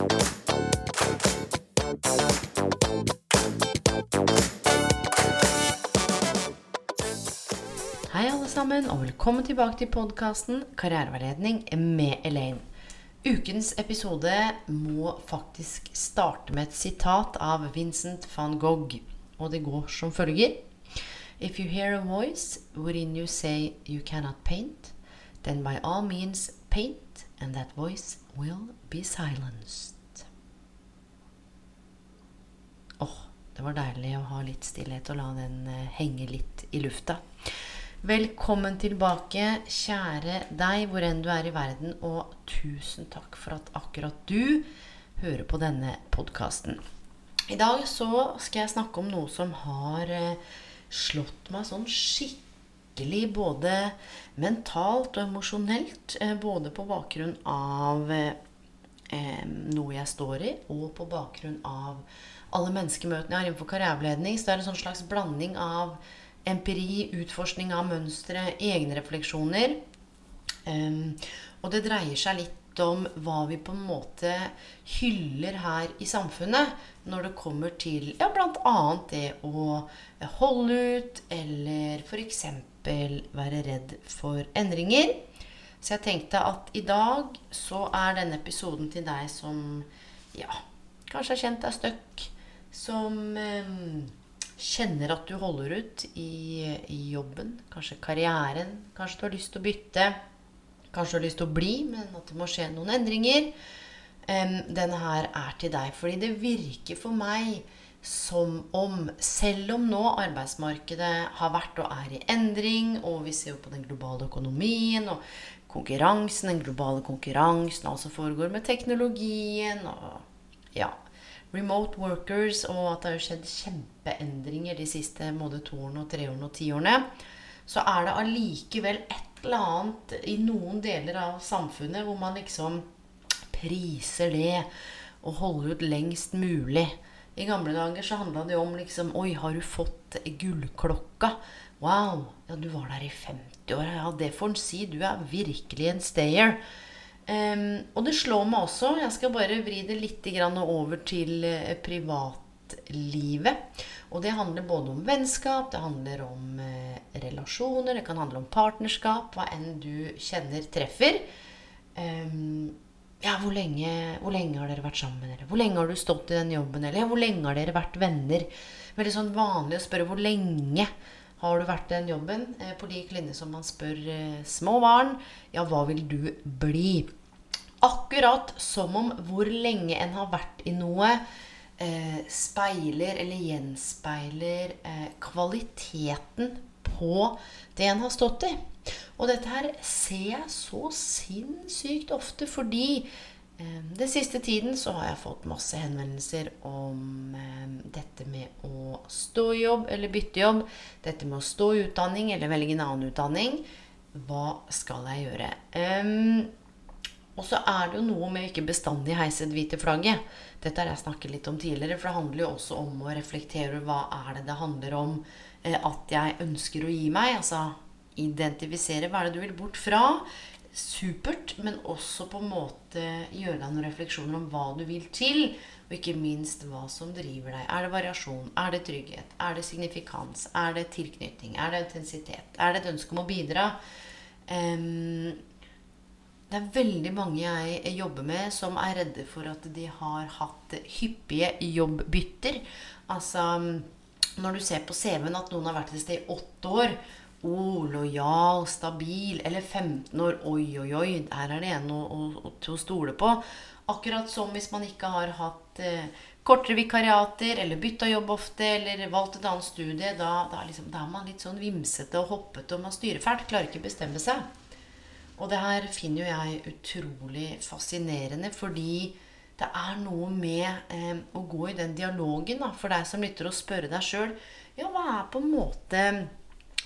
Hei alle sammen, og velkommen tilbake til podkasten Karriereveiledning med Elaine. Ukens episode må faktisk starte med et sitat av Vincent van Gogh, og det går som følger. If you hear a voice within you say you cannot paint, then by all means paint, and that voice will be silenced. Åh, det var deilig å ha litt stillhet og la den eh, henge litt i lufta. Velkommen tilbake, kjære deg, hvor enn du er i verden, og tusen takk for at akkurat du hører på denne podkasten. I dag så skal jeg snakke om noe som har eh, slått meg sånn skikkelig både mentalt og emosjonelt. eh, Både på bakgrunn av eh, noe jeg står i, og på bakgrunn av alle menneskemøtene jeg har innenfor karriereveiledning. Så det er en sånn slags blanding av empiri, utforskning av mønstre, egne refleksjoner. Em, og det dreier seg litt om hva vi på en måte hyller her i samfunnet når det kommer til ja, bl.a. det å holde ut, eller f.eks. være redd for endringer. Så jeg tenkte at i dag så er denne episoden til deg som ja, kanskje har kjent deg støkk. Som eh, kjenner at du holder ut i, i jobben, kanskje karrieren. Kanskje du har lyst til å bytte. Kanskje har lyst til å bli, men at det må skje noen endringer. Um, denne her er til deg. Fordi det virker for meg som om, selv om nå arbeidsmarkedet har vært og er i endring, og vi ser jo på den globale økonomien og konkurransen, den globale konkurransen altså foregår med teknologien og ja, remote workers, og at det har skjedd kjempeendringer de siste både toårene og treårene og tiårene, så er det allikevel et eller annet i noen deler av samfunnet hvor man liksom priser det og holder ut lengst mulig. I gamle dager så handla det jo om liksom Oi, har du fått gullklokka? Wow, ja, du var der i 50 år. Ja, det får en si. Du er virkelig en stayer. Um, og det slår meg også Jeg skal bare vri det litt over til eh, privatlivet. Og det handler både om vennskap, det handler om eh, relasjoner, det kan handle om partnerskap, hva enn du kjenner treffer. Um, ja, hvor lenge, hvor lenge har dere vært sammen? Eller hvor lenge har du stått i den jobben? Eller hvor lenge har dere vært venner? Veldig sånn vanlig å spørre hvor lenge har du vært i den jobben? Eh, på lik linje som man spør eh, små barn. Ja, hva vil du bli? Akkurat som om hvor lenge en har vært i noe, eh, speiler eller gjenspeiler eh, kvaliteten på det en har stått i. Og dette her ser jeg så sinnssykt ofte fordi eh, den siste tiden så har jeg fått masse henvendelser om eh, dette med å stå i jobb eller bytte jobb. Dette med å stå i utdanning eller velge en annen utdanning. Hva skal jeg gjøre? Em, og så er det jo noe med ikke bestandig heise det hvite flagget. Dette har jeg snakket litt om tidligere, for det handler jo også om å reflektere hva er det det handler om eh, at jeg ønsker å gi meg. Altså identifisere hva er det du vil bort fra. Supert, men også på en måte gjøre deg noen refleksjoner om hva du vil til. Og ikke minst hva som driver deg. Er det variasjon? Er det trygghet? Er det signifikans? Er det tilknytning? Er det intensitet? Er det et ønske om å bidra? Em, det er veldig mange jeg jobber med som er redde for at de har hatt hyppige jobbbytter. Altså når du ser på CV-en at noen har vært et sted i åtte år. Oh, lojal, stabil. Eller 15 år. Oi, oi, oi. Her er det en å, å, til å stole på. Akkurat som hvis man ikke har hatt eh, kortere vikariater, eller bytta jobb ofte, eller valgt et annet studie. Da, da, liksom, da er man litt sånn vimsete og hoppete, og man styrer fælt. Klarer ikke bestemme seg. Og det her finner jo jeg utrolig fascinerende, fordi det er noe med eh, å gå i den dialogen da, for deg som lytter, og spørre deg sjøl ja, hva er på en måte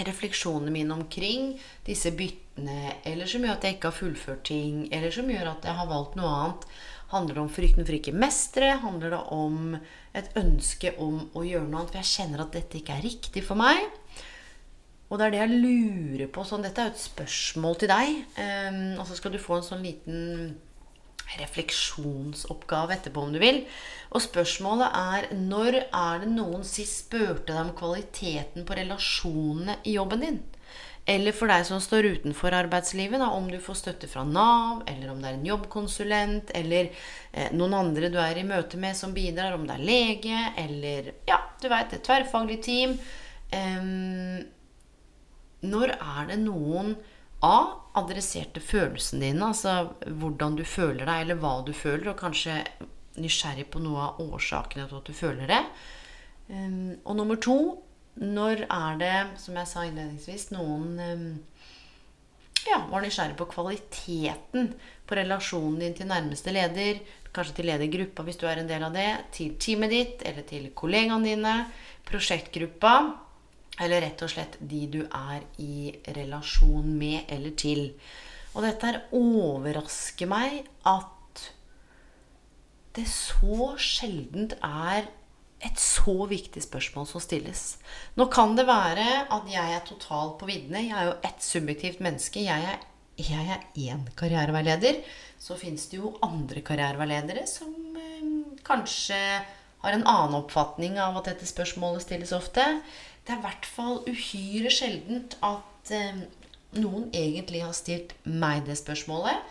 refleksjonene mine omkring disse byttene, eller som gjør at jeg ikke har fullført ting, eller som gjør at jeg har valgt noe annet. Handler det om frykten for ikke mestre? Handler det om et ønske om å gjøre noe annet? For jeg kjenner at dette ikke er riktig for meg. Og det er det jeg lurer på. Sånn, dette er jo et spørsmål til deg. Um, og så skal du få en sånn liten refleksjonsoppgave etterpå, om du vil. Og spørsmålet er når er det noen sist spurte deg om kvaliteten på relasjonene i jobben din? Eller for deg som står utenfor arbeidslivet, da, om du får støtte fra Nav, eller om det er en jobbkonsulent, eller eh, noen andre du er i møte med som bidrar, om det er lege, eller ja, du veit, et tverrfaglig team. Um, når er det noen A. Adresserte følelsene dine, altså hvordan du føler deg, eller hva du føler, og kanskje nysgjerrig på noe av årsakene til at du føler det. Um, og nummer to når er det, som jeg sa innledningsvis, noen um, ja, var nysgjerrig på kvaliteten på relasjonen din til nærmeste leder, kanskje til ledergruppa hvis du er en del av det, til teamet ditt eller til kollegaene dine, prosjektgruppa, eller rett og slett de du er i relasjon med eller til. Og dette her overrasker meg at det så sjeldent er et så viktig spørsmål som stilles. Nå kan det være at jeg er totalt på viddene. Jeg er jo et subjektivt menneske. Jeg er, jeg er én karriereveileder. Så fins det jo andre karriereveiledere som øh, kanskje har en annen oppfatning av at dette spørsmålet stilles ofte. Det er i hvert fall uhyre sjeldent at eh, noen egentlig har stilt meg det spørsmålet.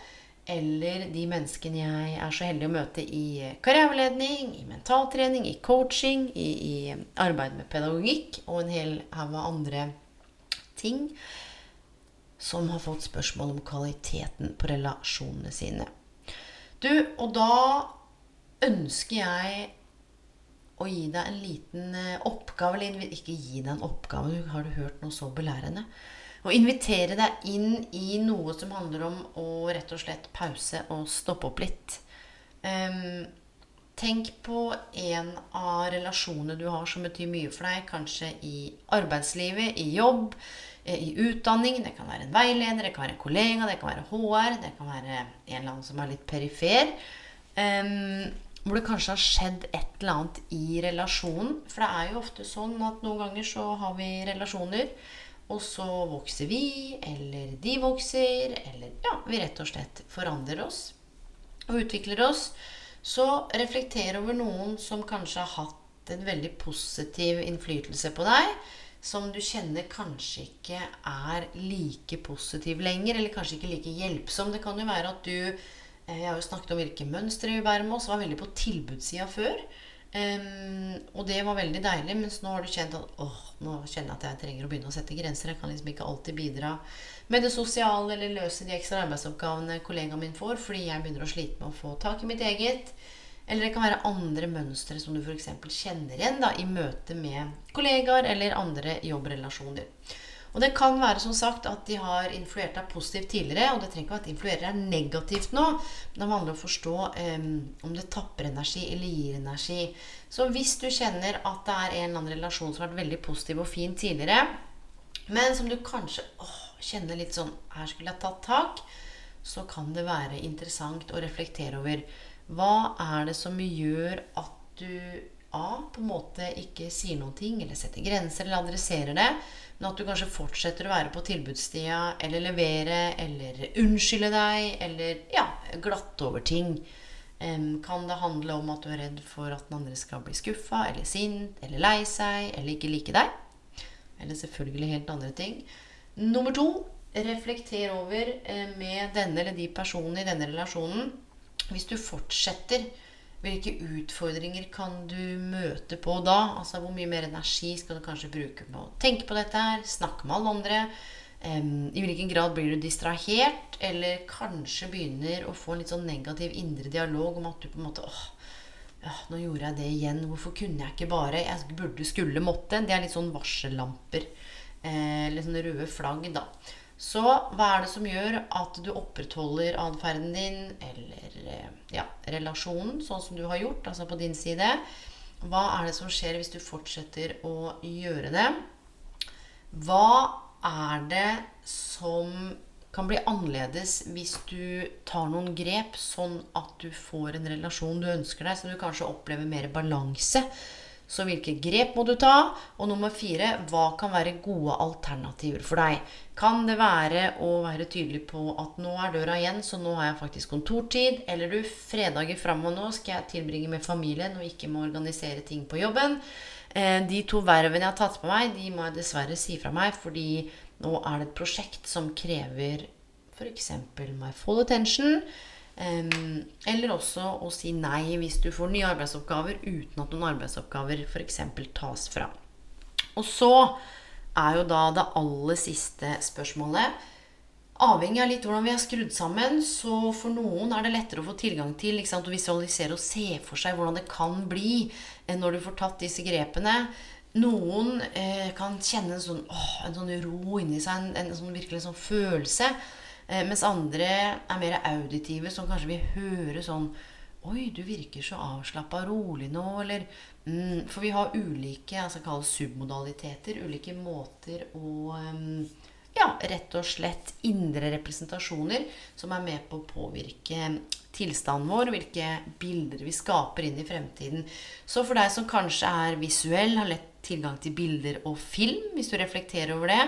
Eller de menneskene jeg er så heldig å møte i karriereveiledning, i mentaltrening, i coaching, i, i arbeid med pedagogikk og en hel haug av andre ting. Som har fått spørsmål om kvaliteten på relasjonene sine. Du, og da ønsker jeg å gi deg en liten eh, oppgave. Eller ikke gi deg en oppgave, har du hørt noe så belærende? Å invitere deg inn i noe som handler om å rett og slett pause og stoppe opp litt. Um, tenk på en av relasjonene du har som betyr mye for deg. Kanskje i arbeidslivet, i jobb, eh, i utdanning. Det kan være en veileder, det kan være en kollega, det kan være HR, det kan være en eller annen som er litt perifer. Um, hvor det kanskje har skjedd et eller annet i relasjonen. For det er jo ofte sånn at noen ganger så har vi relasjoner, og så vokser vi, eller de vokser, eller ja, vi rett og slett forandrer oss og utvikler oss. Så reflekter over noen som kanskje har hatt en veldig positiv innflytelse på deg, som du kjenner kanskje ikke er like positiv lenger, eller kanskje ikke like hjelpsom. Det kan jo være at du jeg har jo snakket om hvilke mønstre vi bærer med oss. Var veldig på tilbudssida før. Og det var veldig deilig, mens nå har du kjent at åh, nå kjenner jeg at jeg trenger å begynne å sette grenser. Jeg kan liksom ikke alltid bidra med det sosiale eller løse de ekstra arbeidsoppgavene kollegaen min får, fordi jeg begynner å slite med å få tak i mitt eget. Eller det kan være andre mønstre som du f.eks. kjenner igjen da, i møte med kollegaer eller andre jobbrelasjoner. Og det kan være som sagt at de har influert deg positivt tidligere. Og det trenger ikke at influerer deg negativt nå. Men det handler om å forstå um, om det tapper energi eller gir energi. Så hvis du kjenner at det er en eller annen relasjon som har vært veldig positiv og fin tidligere, men som du kanskje åh, kjenner litt sånn Her skulle jeg tatt tak. Så kan det være interessant å reflektere over hva er det som gjør at du A. på en måte ikke sier noen ting, eller setter grenser, eller adresserer det. Men at du kanskje fortsetter å være på tilbudstida, eller levere, eller unnskylde deg, eller ja, glatte over ting. Kan det handle om at du er redd for at den andre skal bli skuffa, eller sint, eller lei seg, eller ikke like deg? Eller selvfølgelig helt andre ting. Nummer to reflekter over eh, med denne eller de personene i denne relasjonen. Hvis du fortsetter hvilke utfordringer kan du møte på da? Altså Hvor mye mer energi skal du kanskje bruke på å tenke på dette her? Snakke med alle andre? Um, I hvilken grad blir du distrahert? Eller kanskje begynner å få en litt sånn negativ indre dialog om at du på en måte åh, ja, nå gjorde jeg det igjen. Hvorfor kunne jeg ikke bare? Jeg burde, skulle, måtte. Det er litt sånn varsellamper. Eh, litt sånne røde flagg, da. Så hva er det som gjør at du opprettholder atferden din, eller eh, ja, relasjonen, sånn som du har gjort, altså på din side? Hva er det som skjer hvis du fortsetter å gjøre det? Hva er det som kan bli annerledes hvis du tar noen grep, sånn at du får en relasjon du ønsker deg, så du kanskje opplever mer balanse? Så hvilke grep må du ta? Og nummer fire, hva kan være gode alternativer for deg? Kan det være å være tydelig på at nå er døra igjen, så nå har jeg faktisk kontortid? Eller du, fredager framover nå skal jeg tilbringe med familien og ikke må organisere ting på jobben. Eh, de to vervene jeg har tatt på meg, de må jeg dessverre si fra meg, fordi nå er det et prosjekt som krever f.eks. my full attention. Eller også å si nei hvis du får nye arbeidsoppgaver uten at noen arbeidsoppgaver f.eks. tas fra. Og så er jo da det aller siste spørsmålet Avhengig av litt hvordan vi er skrudd sammen, så for noen er det lettere å få tilgang til sant, å visualisere og se for seg hvordan det kan bli når du får tatt disse grepene. Noen eh, kan kjenne en sånn, åh, en sånn ro inni seg, en, en sånn virkelig sånn følelse. Eh, mens andre er mer auditive, som kanskje vil høre sånn Oi, du virker så avslappa og rolig nå, eller mm, For vi har ulike altså kalles submodaliteter, ulike måter å um, Ja, rett og slett indre representasjoner som er med på å påvirke tilstanden vår, hvilke bilder vi skaper inn i fremtiden. Så for deg som kanskje er visuell, har lett tilgang til bilder og film, hvis du reflekterer over det,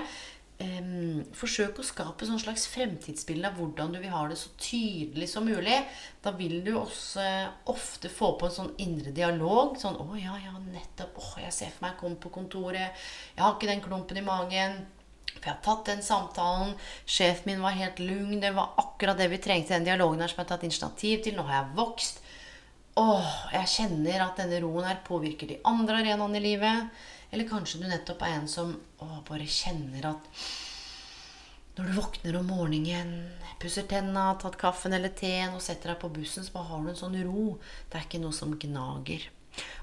um, forsøk å skape sånn slags fremtidsbilde av hvordan du vil ha det så tydelig som mulig. Da vil du også ofte få på en sånn indre dialog. Sånn 'Å ja, ja, nettopp. Å, jeg ser for meg jeg kommer på kontoret. Jeg har ikke den klumpen i magen.' For jeg har tatt den samtalen. Sjefen min var helt lugn. Det var akkurat det vi trengte. Den dialogen her som jeg har tatt initiativ til. Nå har jeg vokst. Åh, jeg kjenner at denne roen her påvirker de andre arenaene i livet. Eller kanskje du nettopp er en som å, bare kjenner at når du våkner om morgenen, pusser tenna, tatt kaffen eller teen og setter deg på bussen, så har du en sånn ro. Det er ikke noe som gnager.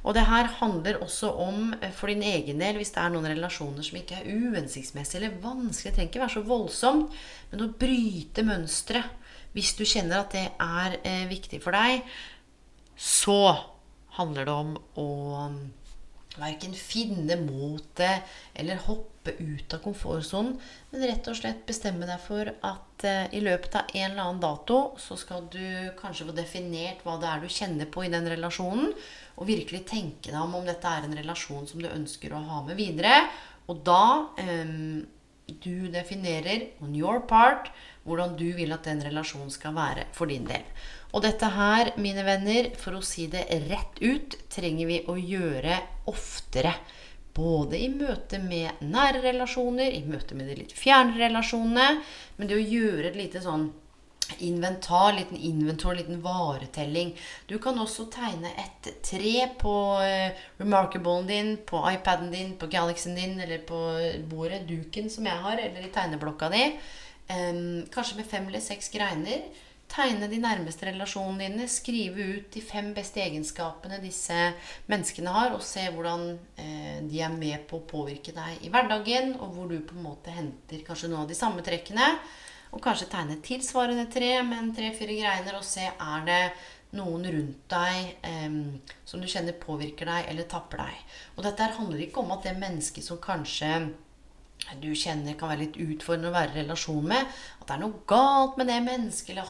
Og det her handler også om eh, for din egen del, hvis det er noen relasjoner som ikke er uhensiktsmessige eller vanskelig, det trenger ikke være så voldsomt, men å bryte mønsteret. hvis du kjenner at det er eh, viktig for deg, så handler det om å verken finne motet eller hoppe ut av komfortsonen, men rett og slett bestemme deg for at eh, i løpet av en eller annen dato så skal du kanskje få definert hva det er du kjenner på i den relasjonen, og virkelig tenke deg om om dette er en relasjon som du ønsker å ha med videre. Og da um, du definerer on your part hvordan du vil at den relasjonen skal være for din del. Og dette her, mine venner, for å si det rett ut, trenger vi å gjøre oftere. Både i møte med nære relasjoner, i møte med de litt fjerne relasjonene. Men det å gjøre et lite sånn inventar, liten inventor, liten varetelling. Du kan også tegne et tre på uh, remarkablen din, på iPaden din, på Galaxyen din, eller på bordet, duken som jeg har, eller i tegneblokka di. Kanskje med fem eller seks greiner. Tegne de nærmeste relasjonene dine. Skrive ut de fem beste egenskapene disse menneskene har, og se hvordan eh, de er med på å påvirke deg i hverdagen, og hvor du på en måte henter kanskje noen av de samme trekkene. Og kanskje tegne tilsvarende tre med en tre-fire greiner, og se er det noen rundt deg eh, som du kjenner påvirker deg eller tapper deg. Og dette handler ikke om at det mennesket som kanskje du kjenner kan være litt utfordrende å være i relasjon med, at det er noe galt med det mennesket, eller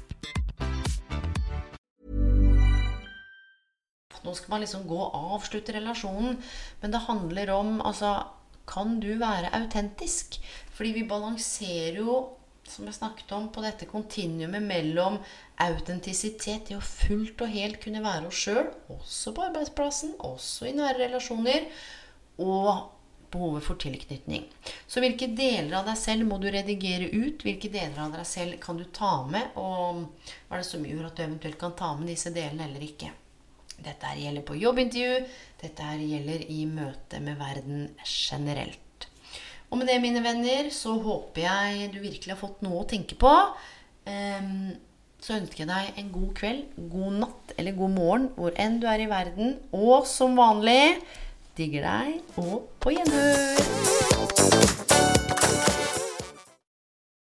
Nå skal man liksom gå og avslutte relasjonen. Men det handler om altså, Kan du være autentisk? Fordi vi balanserer jo, som jeg snakket om, på dette kontinuumet mellom autentisitet, det å fullt og helt kunne være oss sjøl, også på arbeidsplassen, også i nære relasjoner, og behovet for tilknytning. Så hvilke deler av deg selv må du redigere ut? Hvilke deler av deg selv kan du ta med? Og hva er det som gjør at du eventuelt kan ta med disse delene eller ikke? Dette her gjelder på jobbintervju. Dette her gjelder i møte med verden generelt. Og med det, mine venner, så håper jeg du virkelig har fått noe å tenke på. Ehm, så ønsker jeg deg en god kveld, god natt eller god morgen hvor enn du er i verden. Og som vanlig digger deg og på gjenhør.